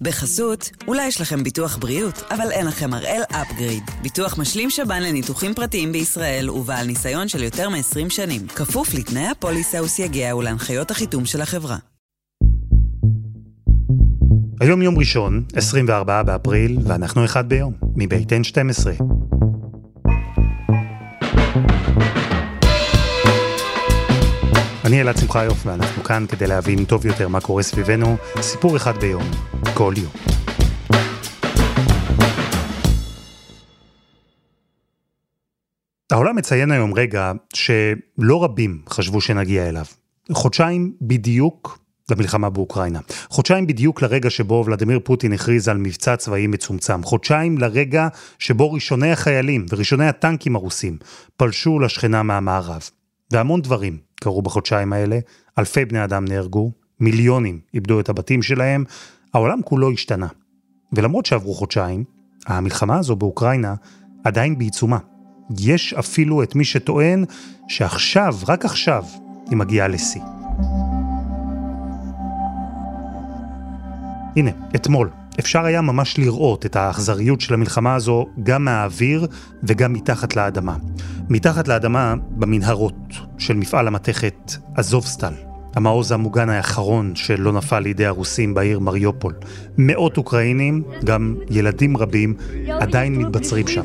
בחסות, אולי יש לכם ביטוח בריאות, אבל אין לכם הראל אפגריד. ביטוח משלים שב"ן לניתוחים פרטיים בישראל ובעל ניסיון של יותר מ-20 שנים. כפוף לתנאי הפוליסה וסייגיה ולהנחיות החיתום של החברה. היום יום ראשון, 24 באפריל, ואנחנו אחד ביום, מבית N12. אני אלעד שמחיוף, ואנחנו כאן כדי להבין טוב יותר מה קורה סביבנו, סיפור אחד ביום, כל יום. העולם מציין היום רגע שלא רבים חשבו שנגיע אליו. חודשיים בדיוק למלחמה באוקראינה. חודשיים בדיוק לרגע שבו ולדימיר פוטין הכריז על מבצע צבאי מצומצם. חודשיים לרגע שבו ראשוני החיילים וראשוני הטנקים הרוסים פלשו לשכנה מהמערב. והמון דברים קרו בחודשיים האלה, אלפי בני אדם נהרגו, מיליונים איבדו את הבתים שלהם, העולם כולו השתנה. ולמרות שעברו חודשיים, המלחמה הזו באוקראינה עדיין בעיצומה. יש אפילו את מי שטוען שעכשיו, רק עכשיו, היא מגיעה לשיא. הנה, אתמול, אפשר היה ממש לראות את האכזריות של המלחמה הזו גם מהאוויר וגם מתחת לאדמה. מתחת לאדמה, במנהרות של מפעל המתכת אזובסטל, המעוז המוגן האחרון שלא נפל לידי הרוסים בעיר מריופול. מאות אוקראינים, גם ילדים רבים, עדיין מתבצרים שם.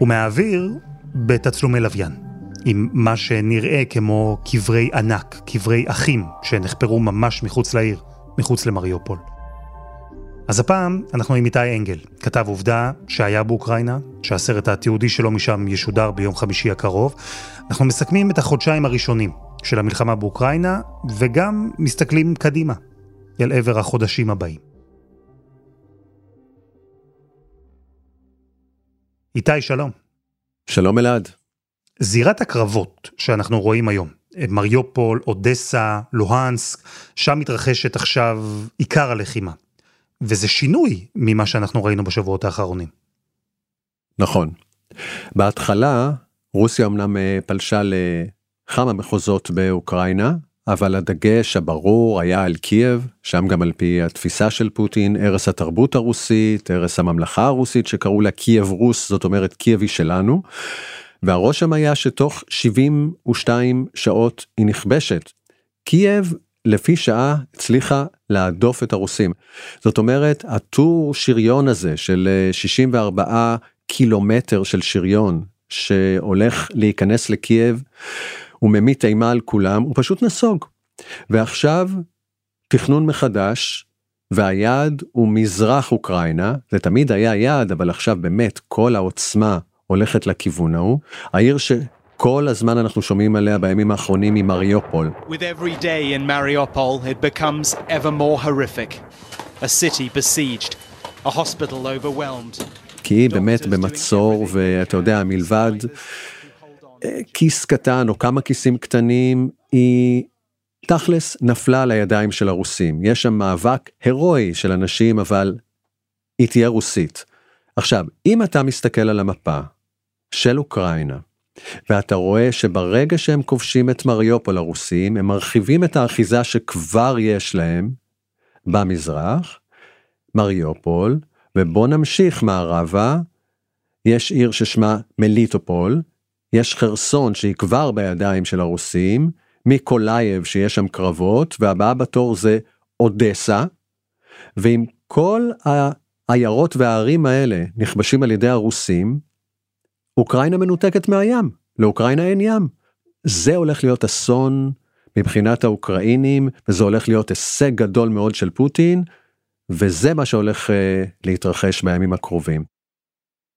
ומהאוויר, בתצלומי לוויין. עם מה שנראה כמו קברי ענק, קברי אחים, שנחפרו ממש מחוץ לעיר, מחוץ למריופול. אז הפעם אנחנו עם איתי אנגל, כתב עובדה שהיה באוקראינה, שהסרט התיעודי שלו משם ישודר ביום חמישי הקרוב. אנחנו מסכמים את החודשיים הראשונים של המלחמה באוקראינה, וגם מסתכלים קדימה, אל עבר החודשים הבאים. איתי, שלום. שלום אלעד. זירת הקרבות שאנחנו רואים היום, מריופול, אודסה, לוהנסק, שם מתרחשת עכשיו עיקר הלחימה. וזה שינוי ממה שאנחנו ראינו בשבועות האחרונים. נכון. בהתחלה רוסיה אמנם אה, פלשה לכמה מחוזות באוקראינה, אבל הדגש הברור היה על קייב, שם גם על פי התפיסה של פוטין, ערש התרבות הרוסית, ערש הממלכה הרוסית שקראו לה קייב רוס, זאת אומרת קייב היא שלנו. והרושם היה שתוך 72 שעות היא נכבשת. קייב לפי שעה הצליחה להדוף את הרוסים. זאת אומרת, הטור שריון הזה של 64 אה, קילומטר של שריון שהולך להיכנס לקייב, הוא ממית אימה על כולם, הוא פשוט נסוג. ועכשיו, תכנון מחדש, והיעד הוא מזרח אוקראינה, זה תמיד היה יעד, אבל עכשיו באמת כל העוצמה הולכת לכיוון ההוא. העיר שכל הזמן אנחנו שומעים עליה בימים האחרונים היא מריופול. With every day in Mariupol it becomes ever more horrific. A city besieged, a hospital overwhelmed. כי היא באמת במצור ואתה יודע מלבד אה, כיס קטן או כמה כיסים קטנים היא תכלס נפלה על הידיים של הרוסים. יש שם מאבק הירואי של אנשים אבל היא תהיה רוסית. עכשיו אם אתה מסתכל על המפה של אוקראינה. ואתה רואה שברגע שהם כובשים את מריופול הרוסים, הם מרחיבים את האחיזה שכבר יש להם במזרח, מריופול, ובוא נמשיך מערבה, יש עיר ששמה מליטופול, יש חרסון שהיא כבר בידיים של הרוסים, מיקולייב שיש שם קרבות, והבאה בתור זה אודסה, ועם כל העיירות והערים האלה נכבשים על ידי הרוסים, אוקראינה מנותקת מהים, לאוקראינה אין ים. זה הולך להיות אסון מבחינת האוקראינים, וזה הולך להיות הישג גדול מאוד של פוטין, וזה מה שהולך uh, להתרחש בימים הקרובים.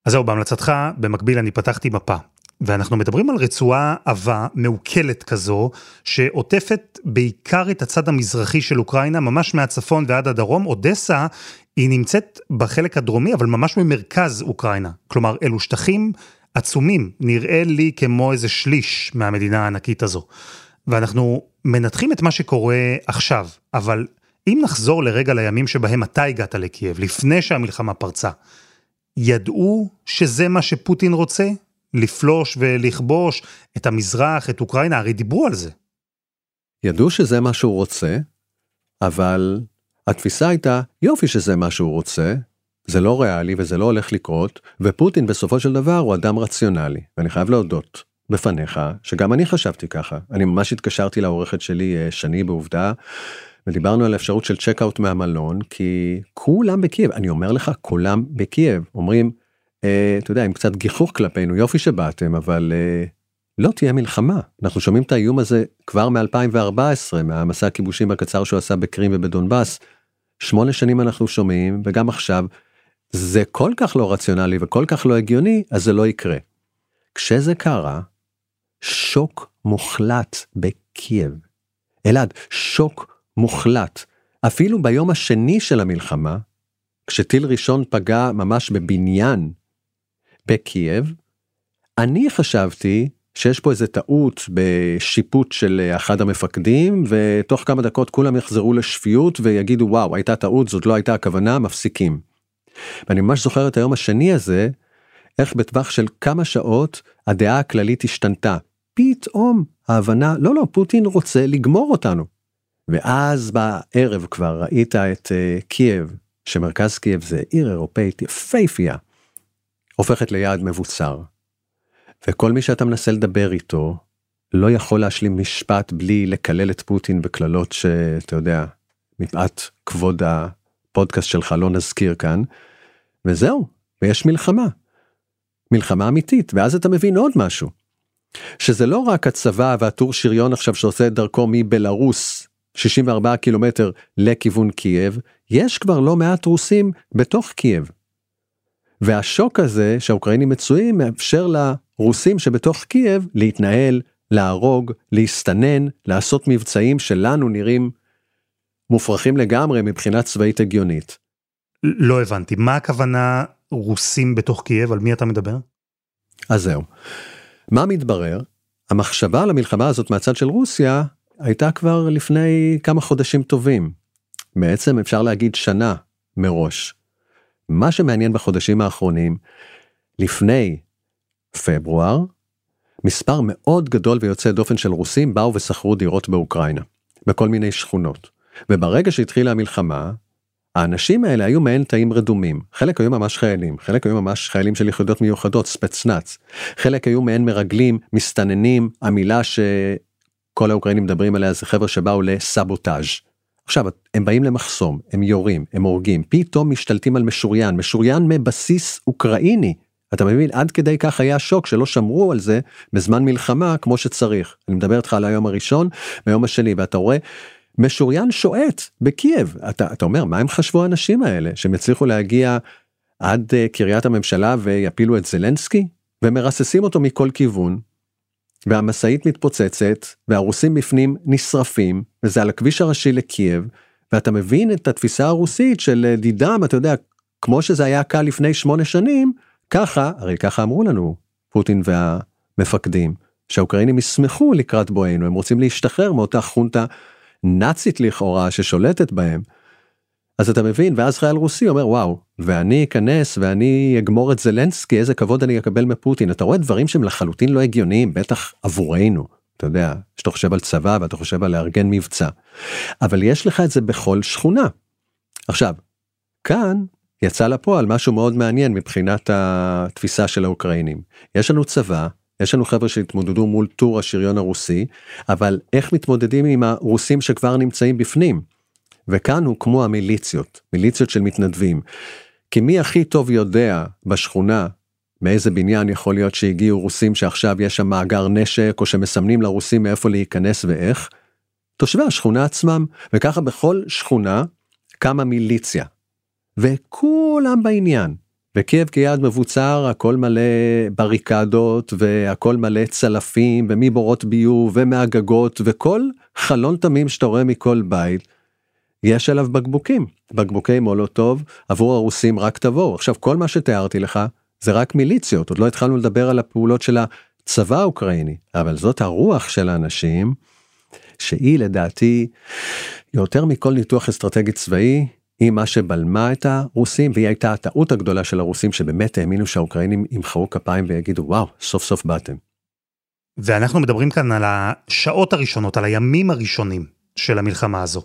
אז זהו, בהמלצתך, במקביל אני פתחתי מפה. ואנחנו מדברים על רצועה עבה, מעוקלת כזו, שעוטפת בעיקר את הצד המזרחי של אוקראינה, ממש מהצפון ועד הדרום. אודסה היא נמצאת בחלק הדרומי, אבל ממש ממרכז אוקראינה. כלומר, אלו שטחים עצומים, נראה לי כמו איזה שליש מהמדינה הענקית הזו. ואנחנו מנתחים את מה שקורה עכשיו, אבל אם נחזור לרגע לימים שבהם אתה הגעת לקייב, לפני שהמלחמה פרצה, ידעו שזה מה שפוטין רוצה? לפלוש ולכבוש את המזרח, את אוקראינה, הרי דיברו על זה. ידעו שזה מה שהוא רוצה, אבל התפיסה הייתה, יופי שזה מה שהוא רוצה, זה לא ריאלי וזה לא הולך לקרות, ופוטין בסופו של דבר הוא אדם רציונלי, ואני חייב להודות בפניך שגם אני חשבתי ככה. אני ממש התקשרתי לעורכת שלי אה, שני בעובדה, ודיברנו על האפשרות של check-out מהמלון, כי כולם בקייב, אני אומר לך, כולם בקייב, אומרים, אה, אתה יודע, עם קצת גיחוך כלפינו, יופי שבאתם, אבל אה, לא תהיה מלחמה. אנחנו שומעים את האיום הזה כבר מ-2014, מהמסע הכיבושים הקצר שהוא עשה בקרים ובדונבאס. שמונה שנים אנחנו שומעים, וגם עכשיו, זה כל כך לא רציונלי וכל כך לא הגיוני, אז זה לא יקרה. כשזה קרה, שוק מוחלט בקייב. אלעד, שוק מוחלט. אפילו ביום השני של המלחמה, כשטיל ראשון פגע ממש בבניין בקייב, אני חשבתי שיש פה איזה טעות בשיפוט של אחד המפקדים ותוך כמה דקות כולם יחזרו לשפיות ויגידו וואו הייתה טעות זאת לא הייתה הכוונה מפסיקים. ואני ממש זוכר את היום השני הזה איך בטווח של כמה שעות הדעה הכללית השתנתה פתאום ההבנה לא לא פוטין רוצה לגמור אותנו. ואז בערב כבר ראית את אה, קייב שמרכז קייב זה עיר אירופאית יפייפייה הופכת ליעד מבוצר. וכל מי שאתה מנסה לדבר איתו, לא יכול להשלים משפט בלי לקלל את פוטין בקללות שאתה יודע, מפאת כבוד הפודקאסט שלך לא נזכיר כאן, וזהו, ויש מלחמה. מלחמה אמיתית, ואז אתה מבין עוד משהו. שזה לא רק הצבא והטור שריון עכשיו שעושה את דרכו מבלארוס 64 קילומטר לכיוון קייב, יש כבר לא מעט רוסים בתוך קייב. והשוק הזה שהאוקראינים מצויים מאפשר לרוסים שבתוך קייב להתנהל, להרוג, להסתנן, לעשות מבצעים שלנו נראים מופרכים לגמרי מבחינה צבאית הגיונית. לא הבנתי, מה הכוונה רוסים בתוך קייב? על מי אתה מדבר? אז זהו. מה מתברר? המחשבה על המלחמה הזאת מהצד של רוסיה הייתה כבר לפני כמה חודשים טובים. בעצם אפשר להגיד שנה מראש. מה שמעניין בחודשים האחרונים, לפני פברואר, מספר מאוד גדול ויוצא דופן של רוסים באו ושכרו דירות באוקראינה, בכל מיני שכונות. וברגע שהתחילה המלחמה, האנשים האלה היו מעין תאים רדומים, חלק היו ממש חיילים, חלק היו ממש חיילים של יחידות מיוחדות, ספצנץ, חלק היו מעין מרגלים, מסתננים, המילה שכל האוקראינים מדברים עליה זה חבר'ה שבאו לסבוטאז'. עכשיו הם באים למחסום הם יורים הם הורגים. פתאום משתלטים על משוריין משוריין מבסיס אוקראיני. אתה מבין? עד כדי כך היה שוק שלא שמרו על זה בזמן מלחמה כמו שצריך. אני מדבר איתך על היום הראשון ביום השני ואתה רואה משוריין שועט בקייב. אתה, אתה אומר מה הם חשבו האנשים האלה שהם יצליחו להגיע עד uh, קריית הממשלה ויפילו את זלנסקי? ומרססים אותו מכל כיוון והמשאית מתפוצצת והרוסים בפנים נשרפים וזה על הכביש הראשי לקייב ואתה מבין את התפיסה הרוסית של אה, דידם אתה יודע כמו שזה היה קל לפני שמונה שנים ככה הרי ככה אמרו לנו פוטין והמפקדים שהאוקראינים ישמחו לקראת בואנו הם רוצים להשתחרר מאותה חונטה נאצית לכאורה ששולטת בהם. אז אתה מבין ואז חייל רוסי אומר וואו ואני אכנס ואני אגמור את זלנסקי איזה כבוד אני אקבל מפוטין אתה רואה דברים שהם לחלוטין לא הגיוניים בטח עבורנו אתה יודע שאתה חושב על צבא ואתה חושב על לארגן מבצע אבל יש לך את זה בכל שכונה. עכשיו כאן יצא לפועל משהו מאוד מעניין מבחינת התפיסה של האוקראינים יש לנו צבא יש לנו חבר'ה שהתמודדו מול טור השריון הרוסי אבל איך מתמודדים עם הרוסים שכבר נמצאים בפנים. וכאן הוקמו המיליציות, מיליציות של מתנדבים. כי מי הכי טוב יודע בשכונה מאיזה בניין יכול להיות שהגיעו רוסים שעכשיו יש שם מאגר נשק או שמסמנים לרוסים מאיפה להיכנס ואיך? תושבי השכונה עצמם, וככה בכל שכונה קמה מיליציה. וכולם בעניין. וקייב כיעד מבוצר הכל מלא בריקדות והכל מלא צלפים ומבורות ביוב ומהגגות וכל חלון תמים שאתה רואה מכל בית יש עליו בקבוקים, בקבוקי מולוטוב, עבור הרוסים רק תבואו. עכשיו כל מה שתיארתי לך זה רק מיליציות, עוד לא התחלנו לדבר על הפעולות של הצבא האוקראיני, אבל זאת הרוח של האנשים, שהיא לדעתי, יותר מכל ניתוח אסטרטגי צבאי, היא מה שבלמה את הרוסים והיא הייתה הטעות הגדולה של הרוסים שבאמת האמינו שהאוקראינים ימחאו כפיים ויגידו וואו סוף סוף באתם. ואנחנו מדברים כאן על השעות הראשונות, על הימים הראשונים של המלחמה הזו.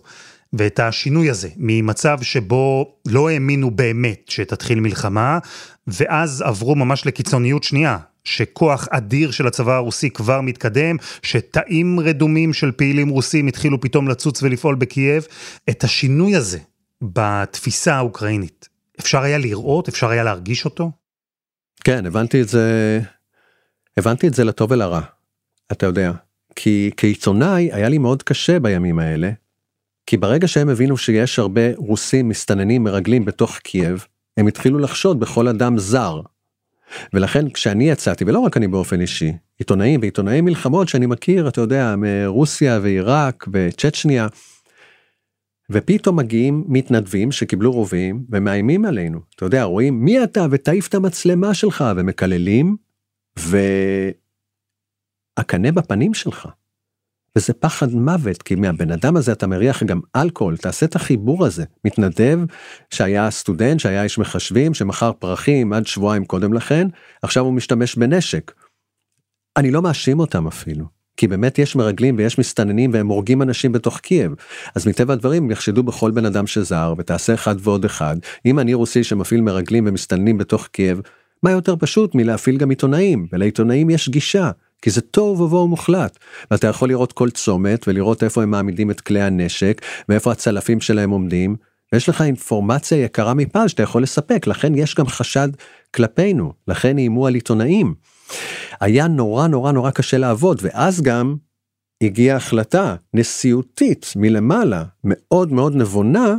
ואת השינוי הזה ממצב שבו לא האמינו באמת שתתחיל מלחמה, ואז עברו ממש לקיצוניות שנייה, שכוח אדיר של הצבא הרוסי כבר מתקדם, שתאים רדומים של פעילים רוסים התחילו פתאום לצוץ ולפעול בקייב, את השינוי הזה בתפיסה האוקראינית, אפשר היה לראות, אפשר היה להרגיש אותו? כן, הבנתי את זה, הבנתי את זה לטוב ולרע, אתה יודע. כי כעיתונאי היה לי מאוד קשה בימים האלה, כי ברגע שהם הבינו שיש הרבה רוסים מסתננים מרגלים בתוך קייב, הם התחילו לחשוד בכל אדם זר. ולכן כשאני יצאתי, ולא רק אני באופן אישי, עיתונאים ועיתונאי מלחמות שאני מכיר, אתה יודע, מרוסיה ועיראק וצ'צ'ניה, ופתאום מגיעים מתנדבים שקיבלו רובים ומאיימים עלינו. אתה יודע, רואים מי אתה ותעיף את המצלמה שלך ומקללים, והקנה בפנים שלך. וזה פחד מוות, כי מהבן אדם הזה אתה מריח גם אלכוהול, תעשה את החיבור הזה. מתנדב שהיה סטודנט, שהיה איש מחשבים, שמכר פרחים עד שבועיים קודם לכן, עכשיו הוא משתמש בנשק. אני לא מאשים אותם אפילו, כי באמת יש מרגלים ויש מסתננים והם הורגים אנשים בתוך קייב. אז מטבע הדברים יחשדו בכל בן אדם שזר ותעשה אחד ועוד אחד. אם אני רוסי שמפעיל מרגלים ומסתננים בתוך קייב, מה יותר פשוט מלהפעיל גם עיתונאים, ולעיתונאים יש גישה. כי זה תוהו ובוהו מוחלט. ואתה יכול לראות כל צומת ולראות איפה הם מעמידים את כלי הנשק ואיפה הצלפים שלהם עומדים. ויש לך אינפורמציה יקרה מפז שאתה יכול לספק, לכן יש גם חשד כלפינו, לכן איימו על עיתונאים. היה נורא נורא נורא קשה לעבוד, ואז גם הגיעה החלטה נשיאותית מלמעלה, מאוד מאוד נבונה,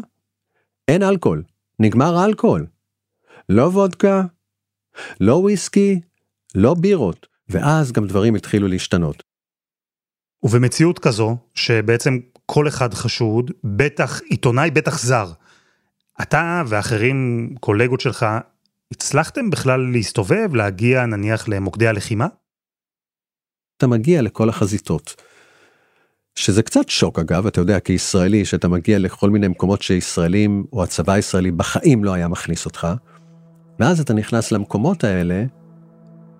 אין אלכוהול, נגמר האלכוהול. לא וודקה, לא וויסקי, לא בירות. ואז גם דברים התחילו להשתנות. ובמציאות כזו, שבעצם כל אחד חשוד, בטח עיתונאי, בטח זר, אתה ואחרים, קולגות שלך, הצלחתם בכלל להסתובב, להגיע נניח למוקדי הלחימה? אתה מגיע לכל החזיתות. שזה קצת שוק אגב, אתה יודע, כישראלי, שאתה מגיע לכל מיני מקומות שישראלים, או הצבא הישראלי, בחיים לא היה מכניס אותך, ואז אתה נכנס למקומות האלה,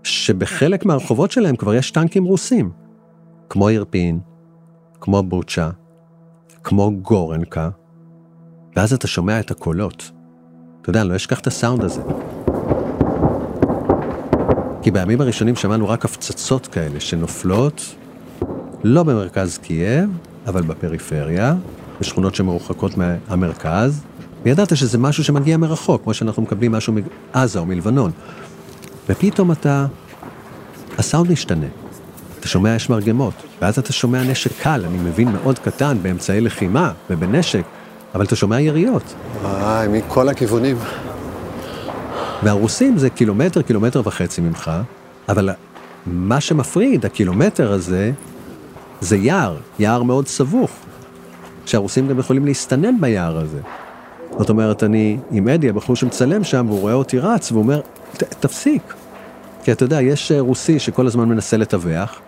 שבחלק מהרחובות שלהם כבר יש טנקים רוסים, כמו אירפין, כמו בוצ'ה, כמו גורנקה, ואז אתה שומע את הקולות. אתה יודע, אני לא אשכח את הסאונד הזה. כי בימים הראשונים שמענו רק הפצצות כאלה שנופלות, לא במרכז קייב, אבל בפריפריה, בשכונות שמרוחקות מהמרכז, וידעת שזה משהו שמגיע מרחוק, כמו שאנחנו מקבלים משהו מעזה או מלבנון. ופתאום אתה, הסאונד משתנה. אתה שומע יש מרגמות, ואז אתה שומע נשק קל, אני מבין מאוד קטן, באמצעי לחימה ובנשק, אבל אתה שומע יריות. וואי, מכל הכיוונים. והרוסים זה קילומטר, קילומטר וחצי ממך, אבל מה שמפריד, הקילומטר הזה, זה יער, יער מאוד סבוך, שהרוסים גם יכולים להסתנן ביער הזה. זאת אומרת, אני עם אדי, הבחור שמצלם שם, והוא רואה אותי רץ, והוא אומר, תפסיק. כי אתה יודע, יש אה, רוסי שכל הזמן מנסה לטווח,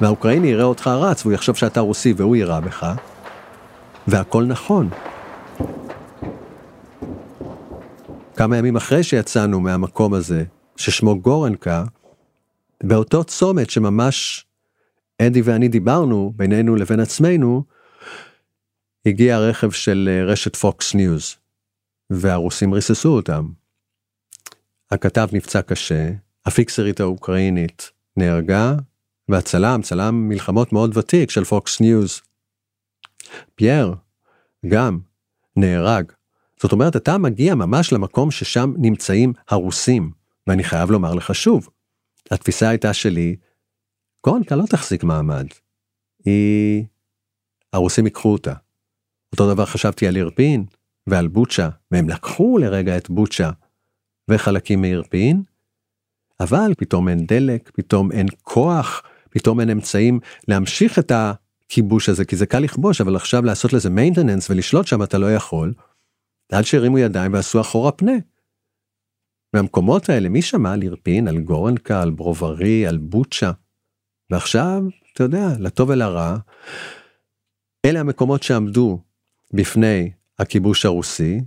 והאוקראיני יראה אותך רץ, והוא יחשוב שאתה רוסי והוא יירה בך, והכל נכון. כמה ימים אחרי שיצאנו מהמקום הזה, ששמו גורנקה, באותו צומת שממש אדי ואני דיברנו בינינו לבין עצמנו, הגיע רכב של אה, רשת פוקס ניוז, והרוסים ריססו אותם. הכתב נפצע קשה, הפיקסרית האוקראינית נהרגה, והצלם, צלם מלחמות מאוד ותיק של פוקס ניוז, פייר, גם, נהרג. זאת אומרת, אתה מגיע ממש למקום ששם נמצאים הרוסים, ואני חייב לומר לך שוב, התפיסה הייתה שלי, גורנקה לא תחזיק מעמד. היא... הרוסים ייקחו אותה. אותו דבר חשבתי על אירפין ועל בוצ'ה, והם לקחו לרגע את בוצ'ה וחלקים מאירפין, אבל פתאום אין דלק, פתאום אין כוח, פתאום אין אמצעים להמשיך את הכיבוש הזה, כי זה קל לכבוש, אבל עכשיו לעשות לזה maintenance ולשלוט שם אתה לא יכול, עד שהרימו ידיים ועשו אחורה פנה. מהמקומות האלה, מי שמע על אירפין, על גורנקה, על ברוברי, על בוצ'ה? ועכשיו, אתה יודע, לטוב ולרע, אלה המקומות שעמדו בפני הכיבוש הרוסי,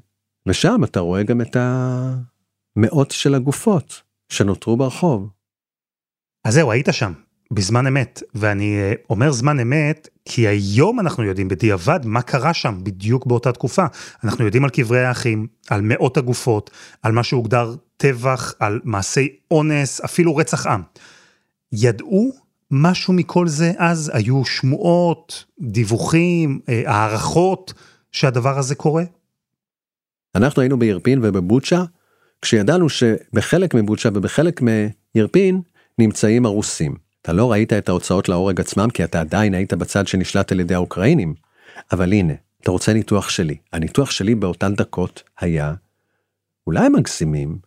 ושם אתה רואה גם את המאות של הגופות שנותרו ברחוב. אז זהו, היית שם, בזמן אמת, ואני אה, אומר זמן אמת, כי היום אנחנו יודעים בדיעבד מה קרה שם בדיוק באותה תקופה. אנחנו יודעים על קברי האחים, על מאות הגופות, על מה שהוגדר טבח, על מעשי אונס, אפילו רצח עם. ידעו משהו מכל זה אז? היו שמועות, דיווחים, אה, הערכות שהדבר הזה קורה? אנחנו היינו בירפין ובבוצ'ה, כשידענו שבחלק מבוצ'ה ובחלק מירפין נמצאים הרוסים. אתה לא ראית את ההוצאות להורג עצמם כי אתה עדיין היית בצד שנשלט על ידי האוקראינים. אבל הנה, אתה רוצה ניתוח שלי. הניתוח שלי באותן דקות היה, אולי מגזימים,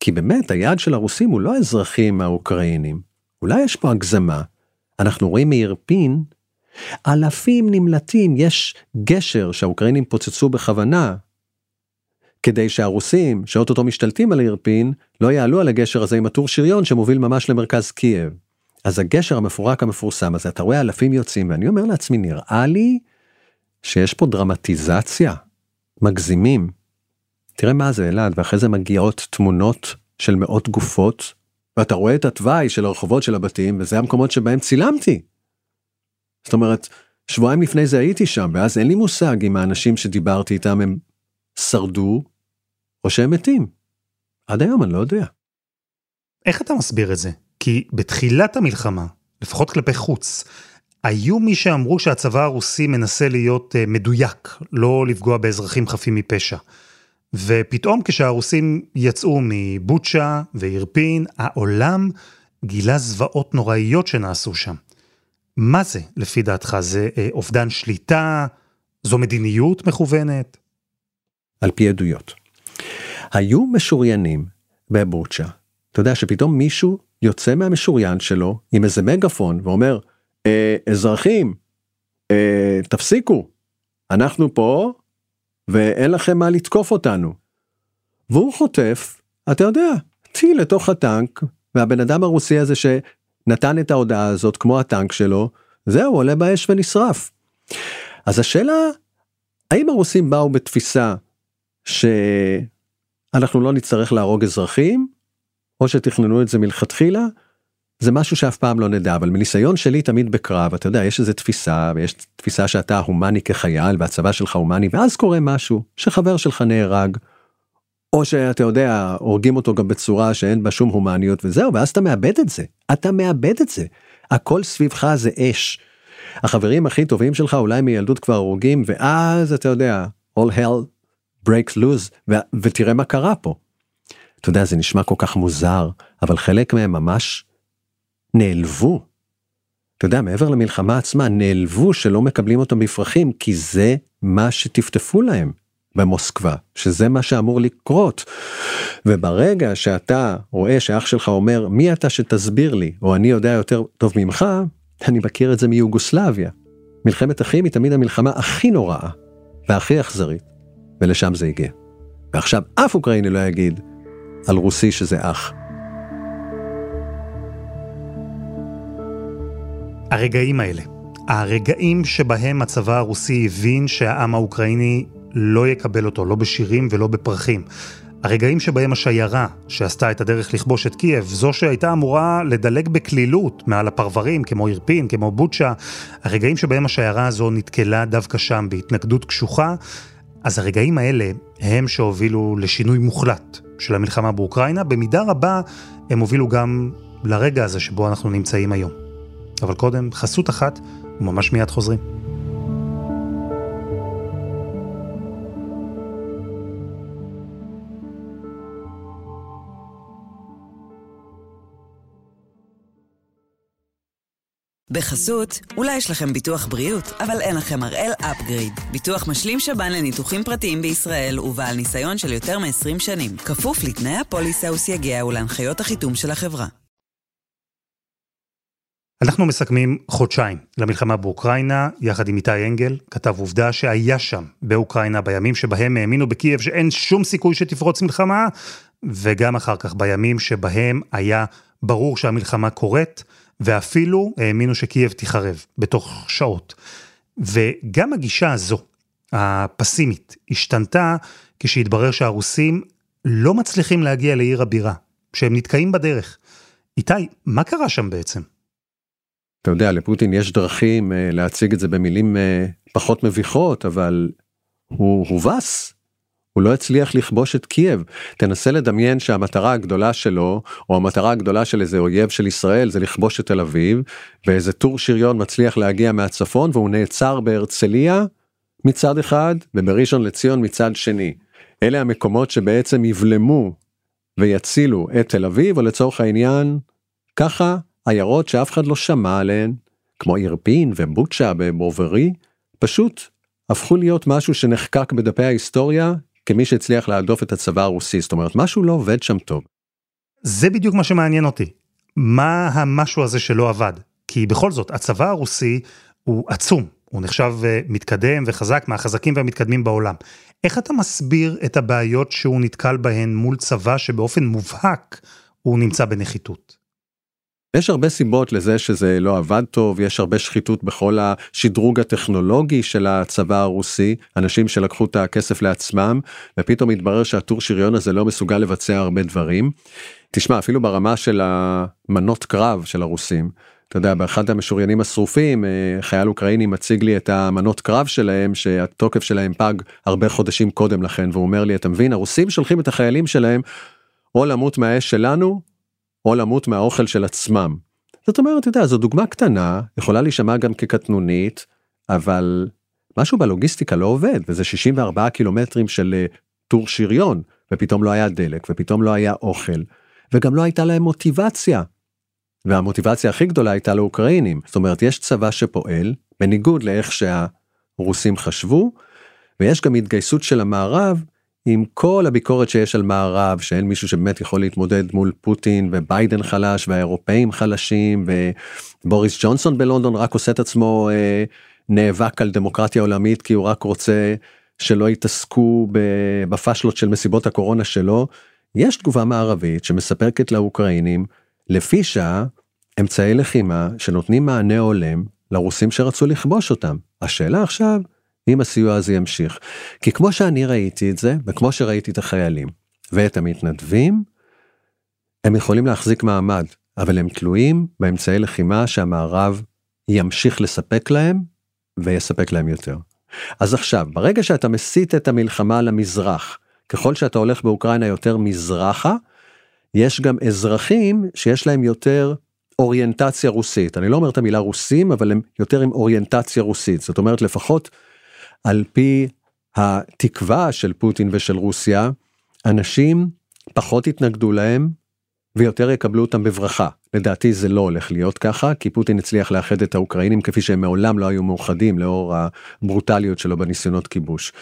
כי באמת היעד של הרוסים הוא לא האזרחים האוקראינים. אולי יש פה הגזמה. אנחנו רואים מירפין, אלפים נמלטים, יש גשר שהאוקראינים פוצצו בכוונה, כדי שהרוסים, שאו-טו-טו משתלטים על ירפין, לא יעלו על הגשר הזה עם הטור שריון שמוביל ממש למרכז קייב. אז הגשר המפורק המפורסם הזה, אתה רואה אלפים יוצאים, ואני אומר לעצמי, נראה לי שיש פה דרמטיזציה, מגזימים. תראה מה זה אלעד, ואחרי זה מגיעות תמונות של מאות גופות, ואתה רואה את התוואי של הרחובות של הבתים, וזה המקומות שבהם צילמתי. זאת אומרת, שבועיים לפני זה הייתי שם, ואז אין לי מושג אם האנשים שדיברתי איתם הם שרדו, או שהם מתים. עד היום אני לא יודע. איך אתה מסביר את זה? כי בתחילת המלחמה, לפחות כלפי חוץ, היו מי שאמרו שהצבא הרוסי מנסה להיות uh, מדויק, לא לפגוע באזרחים חפים מפשע. ופתאום כשהרוסים יצאו מבוצ'ה ואירפין, העולם גילה זוועות נוראיות שנעשו שם. מה זה, לפי דעתך? זה uh, אובדן שליטה? זו מדיניות מכוונת? על פי עדויות. היו משוריינים בבוצ'ה. אתה יודע שפתאום מישהו יוצא מהמשוריין שלו עם איזה מגפון ואומר, אה, אזרחים, אה, תפסיקו, אנחנו פה ואין לכם מה לתקוף אותנו. והוא חוטף, אתה יודע, טיל לתוך הטנק, והבן אדם הרוסי הזה שנתן את ההודעה הזאת כמו הטנק שלו, זהו, עולה באש ונשרף. אז השאלה, האם הרוסים באו בתפיסה שאנחנו לא נצטרך להרוג אזרחים, או שתכננו את זה מלכתחילה, זה משהו שאף פעם לא נדע, אבל מניסיון שלי תמיד בקרב, אתה יודע, יש איזה תפיסה, ויש תפיסה שאתה הומני כחייל, והצבא שלך הומני, ואז קורה משהו, שחבר שלך נהרג, או שאתה יודע, הורגים אותו גם בצורה שאין בה שום הומניות וזהו, ואז אתה מאבד את זה, אתה מאבד את זה. הכל סביבך זה אש. החברים הכי טובים שלך אולי מילדות כבר הרוגים, ואז אתה יודע, all hell breaks loose, ו- ותראה מה קרה פה. אתה יודע, זה נשמע כל כך מוזר, אבל חלק מהם ממש נעלבו. אתה יודע, מעבר למלחמה עצמה, נעלבו שלא מקבלים אותם בפרחים, כי זה מה שטפטפו להם במוסקבה, שזה מה שאמור לקרות. וברגע שאתה רואה שאח שלך אומר, מי אתה שתסביר לי, או אני יודע יותר טוב ממך, אני מכיר את זה מיוגוסלביה. מלחמת אחים היא תמיד המלחמה הכי נוראה והכי אכזרית, ולשם זה הגיע. ועכשיו אף אוקראיני לא יגיד, על רוסי שזה אח. הרגעים האלה, הרגעים שבהם הצבא הרוסי הבין שהעם האוקראיני לא יקבל אותו, לא בשירים ולא בפרחים. הרגעים שבהם השיירה שעשתה את הדרך לכבוש את קייב, זו שהייתה אמורה לדלג בקלילות מעל הפרברים, כמו אירפין, כמו בוצ'ה, הרגעים שבהם השיירה הזו נתקלה דווקא שם בהתנגדות קשוחה, אז הרגעים האלה הם שהובילו לשינוי מוחלט של המלחמה באוקראינה, במידה רבה הם הובילו גם לרגע הזה שבו אנחנו נמצאים היום. אבל קודם, חסות אחת, וממש מיד חוזרים. בחסות, אולי יש לכם ביטוח בריאות, אבל אין לכם הראל אפגריד. ביטוח משלים שב"ן לניתוחים פרטיים בישראל ובעל ניסיון של יותר מ-20 שנים. כפוף לתנאי הפוליסה וסייגיה ולהנחיות החיתום של החברה. אנחנו מסכמים חודשיים למלחמה באוקראינה, יחד עם איתי אנגל, כתב עובדה שהיה שם באוקראינה בימים שבהם האמינו בקייב שאין שום סיכוי שתפרוץ מלחמה, וגם אחר כך בימים שבהם היה ברור שהמלחמה קורית. ואפילו האמינו שקייב תיחרב בתוך שעות. וגם הגישה הזו, הפסימית, השתנתה כשהתברר שהרוסים לא מצליחים להגיע לעיר הבירה, שהם נתקעים בדרך. איתי, מה קרה שם בעצם? אתה יודע, לפוטין יש דרכים uh, להציג את זה במילים uh, פחות מביכות, אבל הוא הובס. הוא לא הצליח לכבוש את קייב. תנסה לדמיין שהמטרה הגדולה שלו, או המטרה הגדולה של איזה אויב של ישראל, זה לכבוש את תל אביב, ואיזה טור שריון מצליח להגיע מהצפון, והוא נעצר בהרצליה מצד אחד, ובראשון לציון מצד שני. אלה המקומות שבעצם יבלמו ויצילו את תל אביב, או לצורך העניין, ככה עיירות שאף אחד לא שמע עליהן, כמו אירפין ובוצ'ה בבוברי, פשוט הפכו להיות משהו שנחקק בדפי ההיסטוריה כמי שהצליח להדוף את הצבא הרוסי, זאת אומרת משהו לא עובד שם טוב. זה בדיוק מה שמעניין אותי. מה המשהו הזה שלא עבד? כי בכל זאת, הצבא הרוסי הוא עצום, הוא נחשב אה, מתקדם וחזק מהחזקים והמתקדמים בעולם. איך אתה מסביר את הבעיות שהוא נתקל בהן מול צבא שבאופן מובהק הוא נמצא בנחיתות? יש הרבה סיבות לזה שזה לא עבד טוב, יש הרבה שחיתות בכל השדרוג הטכנולוגי של הצבא הרוסי, אנשים שלקחו את הכסף לעצמם, ופתאום התברר שהטור שריון הזה לא מסוגל לבצע הרבה דברים. תשמע, אפילו ברמה של המנות קרב של הרוסים, אתה יודע, באחד המשוריינים השרופים, אה, חייל אוקראיני מציג לי את המנות קרב שלהם, שהתוקף שלהם פג הרבה חודשים קודם לכן, והוא אומר לי, אתה מבין, הרוסים שולחים את החיילים שלהם או למות מהאש שלנו, או למות מהאוכל של עצמם. זאת אומרת, אתה יודע, זו דוגמה קטנה, יכולה להישמע גם כקטנונית, אבל משהו בלוגיסטיקה לא עובד, וזה 64 קילומטרים של אה, טור שריון, ופתאום לא היה דלק, ופתאום לא היה אוכל, וגם לא הייתה להם מוטיבציה. והמוטיבציה הכי גדולה הייתה לאוקראינים, זאת אומרת, יש צבא שפועל, בניגוד לאיך שהרוסים חשבו, ויש גם התגייסות של המערב עם כל הביקורת שיש על מערב שאין מישהו שבאמת יכול להתמודד מול פוטין וביידן חלש והאירופאים חלשים ובוריס ג'ונסון בלונדון רק עושה את עצמו אה, נאבק על דמוקרטיה עולמית כי הוא רק רוצה שלא יתעסקו בפשלות של מסיבות הקורונה שלו. יש תגובה מערבית שמספקת לאוקראינים לפי שעה אמצעי לחימה שנותנים מענה הולם לרוסים שרצו לכבוש אותם. השאלה עכשיו אם הסיוע הזה ימשיך. כי כמו שאני ראיתי את זה, וכמו שראיתי את החיילים ואת המתנדבים, הם יכולים להחזיק מעמד, אבל הם תלויים באמצעי לחימה שהמערב ימשיך לספק להם ויספק להם יותר. אז עכשיו, ברגע שאתה מסיט את המלחמה למזרח, ככל שאתה הולך באוקראינה יותר מזרחה, יש גם אזרחים שיש להם יותר אוריינטציה רוסית. אני לא אומר את המילה רוסים, אבל הם יותר עם אוריינטציה רוסית. זאת אומרת, לפחות על פי התקווה של פוטין ושל רוסיה, אנשים פחות יתנגדו להם ויותר יקבלו אותם בברכה. לדעתי זה לא הולך להיות ככה, כי פוטין הצליח לאחד את האוקראינים כפי שהם מעולם לא היו מאוחדים לאור הברוטליות שלו בניסיונות כיבוש.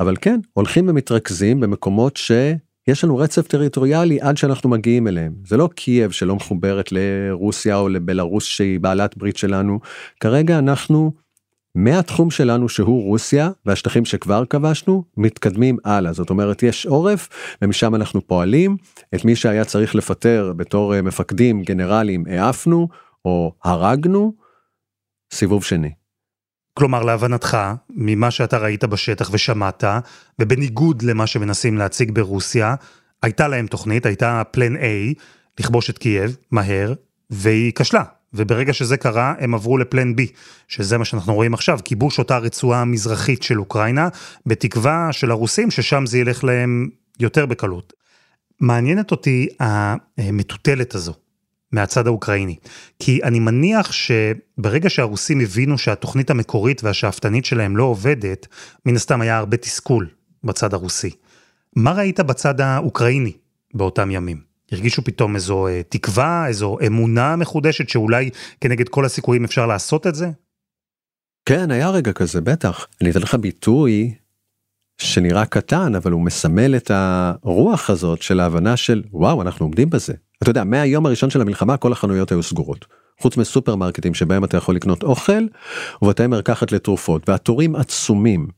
אבל כן, הולכים ומתרכזים במקומות שיש לנו רצף טריטוריאלי עד שאנחנו מגיעים אליהם. זה לא קייב שלא מחוברת לרוסיה או לבלארוס שהיא בעלת ברית שלנו. כרגע אנחנו מהתחום שלנו שהוא רוסיה והשטחים שכבר כבשנו מתקדמים הלאה. זאת אומרת יש עורף ומשם אנחנו פועלים. את מי שהיה צריך לפטר בתור אה, מפקדים גנרלים העפנו או הרגנו. סיבוב שני. כלומר להבנתך ממה שאתה ראית בשטח ושמעת ובניגוד למה שמנסים להציג ברוסיה הייתה להם תוכנית הייתה פלן A לכבוש את קייב מהר והיא כשלה וברגע שזה קרה, הם עברו לפלן בי, שזה מה שאנחנו רואים עכשיו, כיבוש אותה רצועה המזרחית של אוקראינה, בתקווה של הרוסים ששם זה ילך להם יותר בקלות. מעניינת אותי המטוטלת הזו מהצד האוקראיני, כי אני מניח שברגע שהרוסים הבינו שהתוכנית המקורית והשאפתנית שלהם לא עובדת, מן הסתם היה הרבה תסכול בצד הרוסי. מה ראית בצד האוקראיני באותם ימים? הרגישו פתאום איזו אה, תקווה, איזו אמונה מחודשת שאולי כנגד כל הסיכויים אפשר לעשות את זה? כן, היה רגע כזה, בטח. אני אתן לך ביטוי שנראה קטן, אבל הוא מסמל את הרוח הזאת של ההבנה של וואו, אנחנו עומדים בזה. אתה יודע, מהיום הראשון של המלחמה כל החנויות היו סגורות. חוץ מסופרמרקטים שבהם אתה יכול לקנות אוכל ובתי מרקחת לתרופות, והתורים עצומים.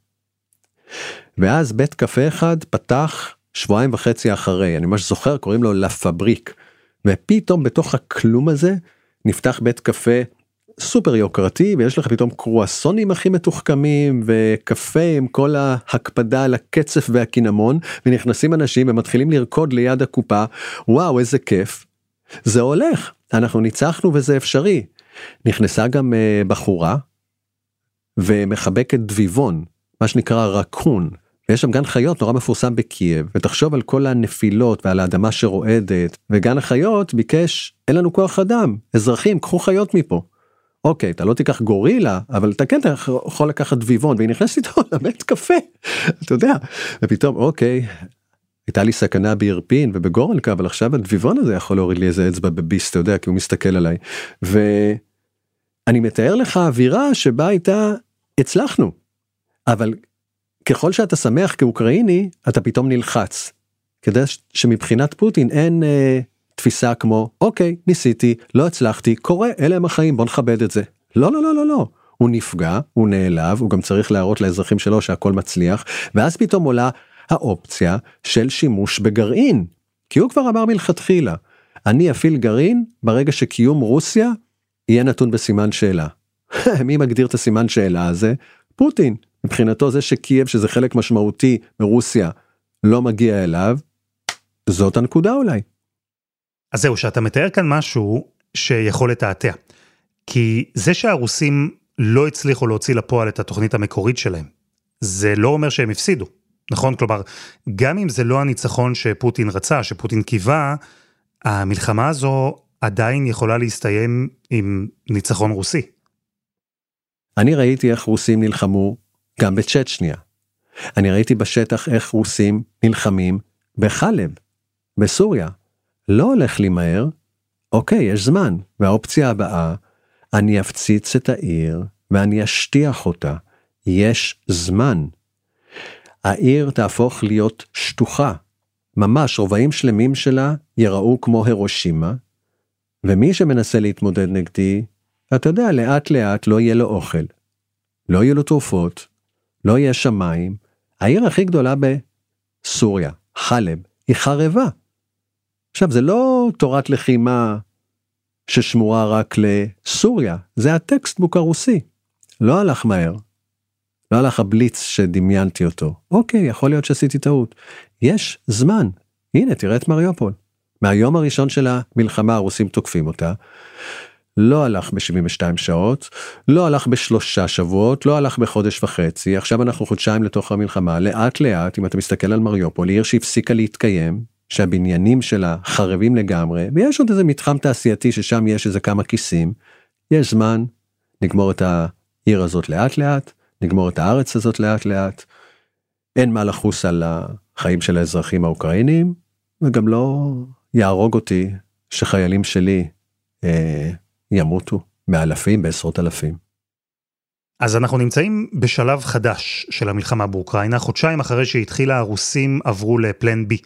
ואז בית קפה אחד פתח שבועיים וחצי אחרי, אני ממש זוכר, קוראים לו לה פבריק. ופתאום בתוך הכלום הזה נפתח בית קפה סופר יוקרתי ויש לך פתאום קרואסונים הכי מתוחכמים וקפה עם כל ההקפדה על הקצף והקינמון ונכנסים אנשים ומתחילים לרקוד ליד הקופה וואו איזה כיף. זה הולך אנחנו ניצחנו וזה אפשרי. נכנסה גם uh, בחורה ומחבקת דביבון מה שנקרא רקון ויש שם גן חיות נורא מפורסם בקייב ותחשוב על כל הנפילות ועל האדמה שרועדת וגן החיות ביקש אין לנו כוח אדם אזרחים קחו חיות מפה. אוקיי אתה לא תיקח גורילה אבל אתה כן אתה יכול לקחת דביבון והיא נכנסת איתו לבית קפה אתה יודע ופתאום אוקיי. הייתה לי סכנה בירפין ובגורנקה אבל עכשיו הדביבון הזה יכול להוריד לי איזה אצבע בביס אתה יודע כי הוא מסתכל עליי. ואני מתאר לך אווירה שבה הייתה הצלחנו. אבל ככל שאתה שמח כאוקראיני אתה פתאום נלחץ. כדי שמבחינת פוטין אין אה, תפיסה כמו אוקיי ניסיתי לא הצלחתי קורה אלה הם החיים בוא נכבד את זה. לא לא לא לא לא הוא נפגע הוא נעלב הוא גם צריך להראות לאזרחים שלו שהכל מצליח ואז פתאום עולה האופציה של שימוש בגרעין כי הוא כבר אמר מלכתחילה אני אפעיל גרעין ברגע שקיום רוסיה יהיה נתון בסימן שאלה. מי מגדיר את הסימן שאלה הזה? פוטין. מבחינתו זה שקייב שזה חלק משמעותי מרוסיה לא מגיע אליו, זאת הנקודה אולי. אז זהו, שאתה מתאר כאן משהו שיכול לתעתע. כי זה שהרוסים לא הצליחו להוציא לפועל את התוכנית המקורית שלהם, זה לא אומר שהם הפסידו, נכון? כלומר, גם אם זה לא הניצחון שפוטין רצה, שפוטין קיווה, המלחמה הזו עדיין יכולה להסתיים עם ניצחון רוסי. אני ראיתי איך רוסים נלחמו גם בצ'צ'ניה. אני ראיתי בשטח איך רוסים נלחמים בחלב, בסוריה. לא הולך לי מהר, אוקיי, יש זמן. והאופציה הבאה, אני אפציץ את העיר ואני אשטיח אותה. יש זמן. העיר תהפוך להיות שטוחה. ממש רובעים שלמים שלה יראו כמו הירושימה, ומי שמנסה להתמודד נגדי, אתה יודע, לאט לאט לא יהיה לו אוכל, לא יהיו לו תרופות, לא יהיה שמיים, העיר הכי גדולה בסוריה, חלב, היא חרבה. עכשיו זה לא תורת לחימה ששמורה רק לסוריה, זה הטקסטבוק הרוסי. לא הלך מהר. לא הלך הבליץ שדמיינתי אותו. אוקיי, יכול להיות שעשיתי טעות. יש זמן. הנה, תראה את מריופול. מהיום הראשון של המלחמה הרוסים תוקפים אותה. לא הלך ב-72 שעות, לא הלך בשלושה שבועות, לא הלך בחודש וחצי, עכשיו אנחנו חודשיים לתוך המלחמה, לאט לאט, אם אתה מסתכל על מריופול, עיר שהפסיקה להתקיים, שהבניינים שלה חרבים לגמרי, ויש עוד איזה מתחם תעשייתי ששם יש איזה כמה כיסים, יש זמן, נגמור את העיר הזאת לאט לאט, נגמור את הארץ הזאת לאט לאט, אין מה לחוס על החיים של האזרחים האוקראינים, וגם לא יהרוג אותי שחיילים שלי אה, ימותו באלפים, בעשרות אלפים. אז אנחנו נמצאים בשלב חדש של המלחמה באוקראינה, חודשיים אחרי שהתחילה הרוסים עברו לפלן בי,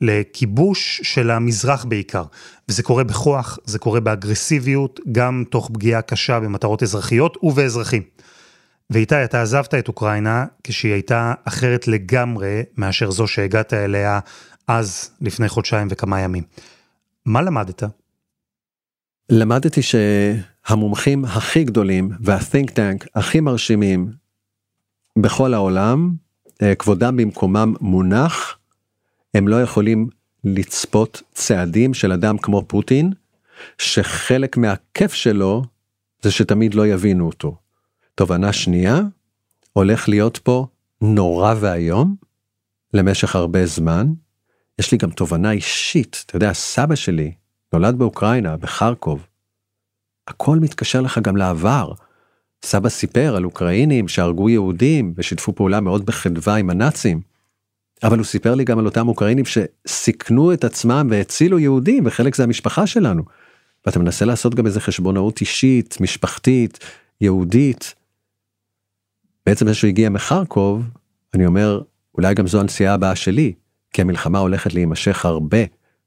לכיבוש של המזרח בעיקר. וזה קורה בכוח, זה קורה באגרסיביות, גם תוך פגיעה קשה במטרות אזרחיות ובאזרחים. ואיתי, אתה עזבת את אוקראינה כשהיא הייתה אחרת לגמרי מאשר זו שהגעת אליה אז, לפני חודשיים וכמה ימים. מה למדת? למדתי שהמומחים הכי גדולים וה-think tank הכי מרשימים בכל העולם, אה, כבודם במקומם מונח, הם לא יכולים לצפות צעדים של אדם כמו פוטין, שחלק מהכיף שלו זה שתמיד לא יבינו אותו. תובנה שנייה, הולך להיות פה נורא ואיום למשך הרבה זמן. יש לי גם תובנה אישית, אתה יודע, סבא שלי נולד באוקראינה, בחרקוב. הכל מתקשר לך גם לעבר. סבא סיפר על אוקראינים שהרגו יהודים ושיתפו פעולה מאוד בחדווה עם הנאצים. אבל הוא סיפר לי גם על אותם אוקראינים שסיכנו את עצמם והצילו יהודים וחלק זה המשפחה שלנו. ואתה מנסה לעשות גם איזה חשבונאות אישית, משפחתית, יהודית. בעצם זה שהוא הגיע מחרקוב, אני אומר, אולי גם זו הנסיעה הבאה שלי, כי המלחמה הולכת להימשך הרבה,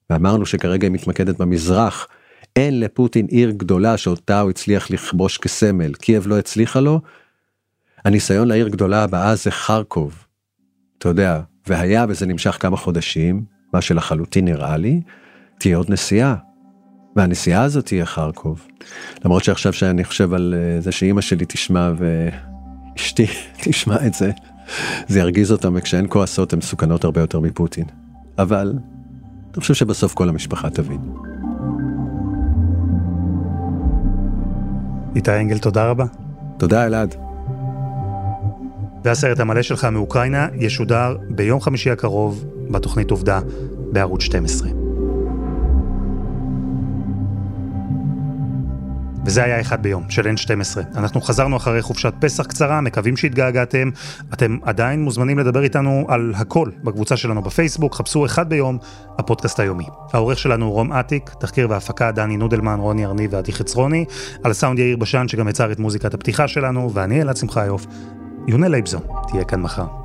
ואמרנו שכרגע היא מתמקדת במזרח. אין לפוטין עיר גדולה שאותה הוא הצליח לכבוש כסמל, קייב לא הצליחה לו. הניסיון לעיר גדולה הבאה זה חרקוב. אתה יודע, והיה וזה נמשך כמה חודשים, מה שלחלוטין נראה לי, תהיה עוד נסיעה. והנסיעה הזאת תהיה חרקוב. למרות שעכשיו שאני חושב על אה, זה שאימא שלי תשמע ואשתי תשמע את זה, זה ירגיז אותם וכשאין כועסות הן מסוכנות הרבה יותר מפוטין. אבל אני חושב שבסוף כל המשפחה תבין. איתי אנגל, תודה רבה. תודה אלעד. והסרט המלא שלך מאוקראינה ישודר ביום חמישי הקרוב בתוכנית עובדה בערוץ 12. וזה היה אחד ביום של N12. אנחנו חזרנו אחרי חופשת פסח קצרה, מקווים שהתגעגעתם. אתם עדיין מוזמנים לדבר איתנו על הכל בקבוצה שלנו בפייסבוק, חפשו אחד ביום, הפודקאסט היומי. העורך שלנו הוא רום אטיק, תחקיר והפקה דני נודלמן, רוני ארני ועדי חצרוני, על הסאונד יאיר בשן שגם יצר את מוזיקת הפתיחה שלנו, ואני אלעד שמחיוף. יונה לייבזון תהיה כאן מחר.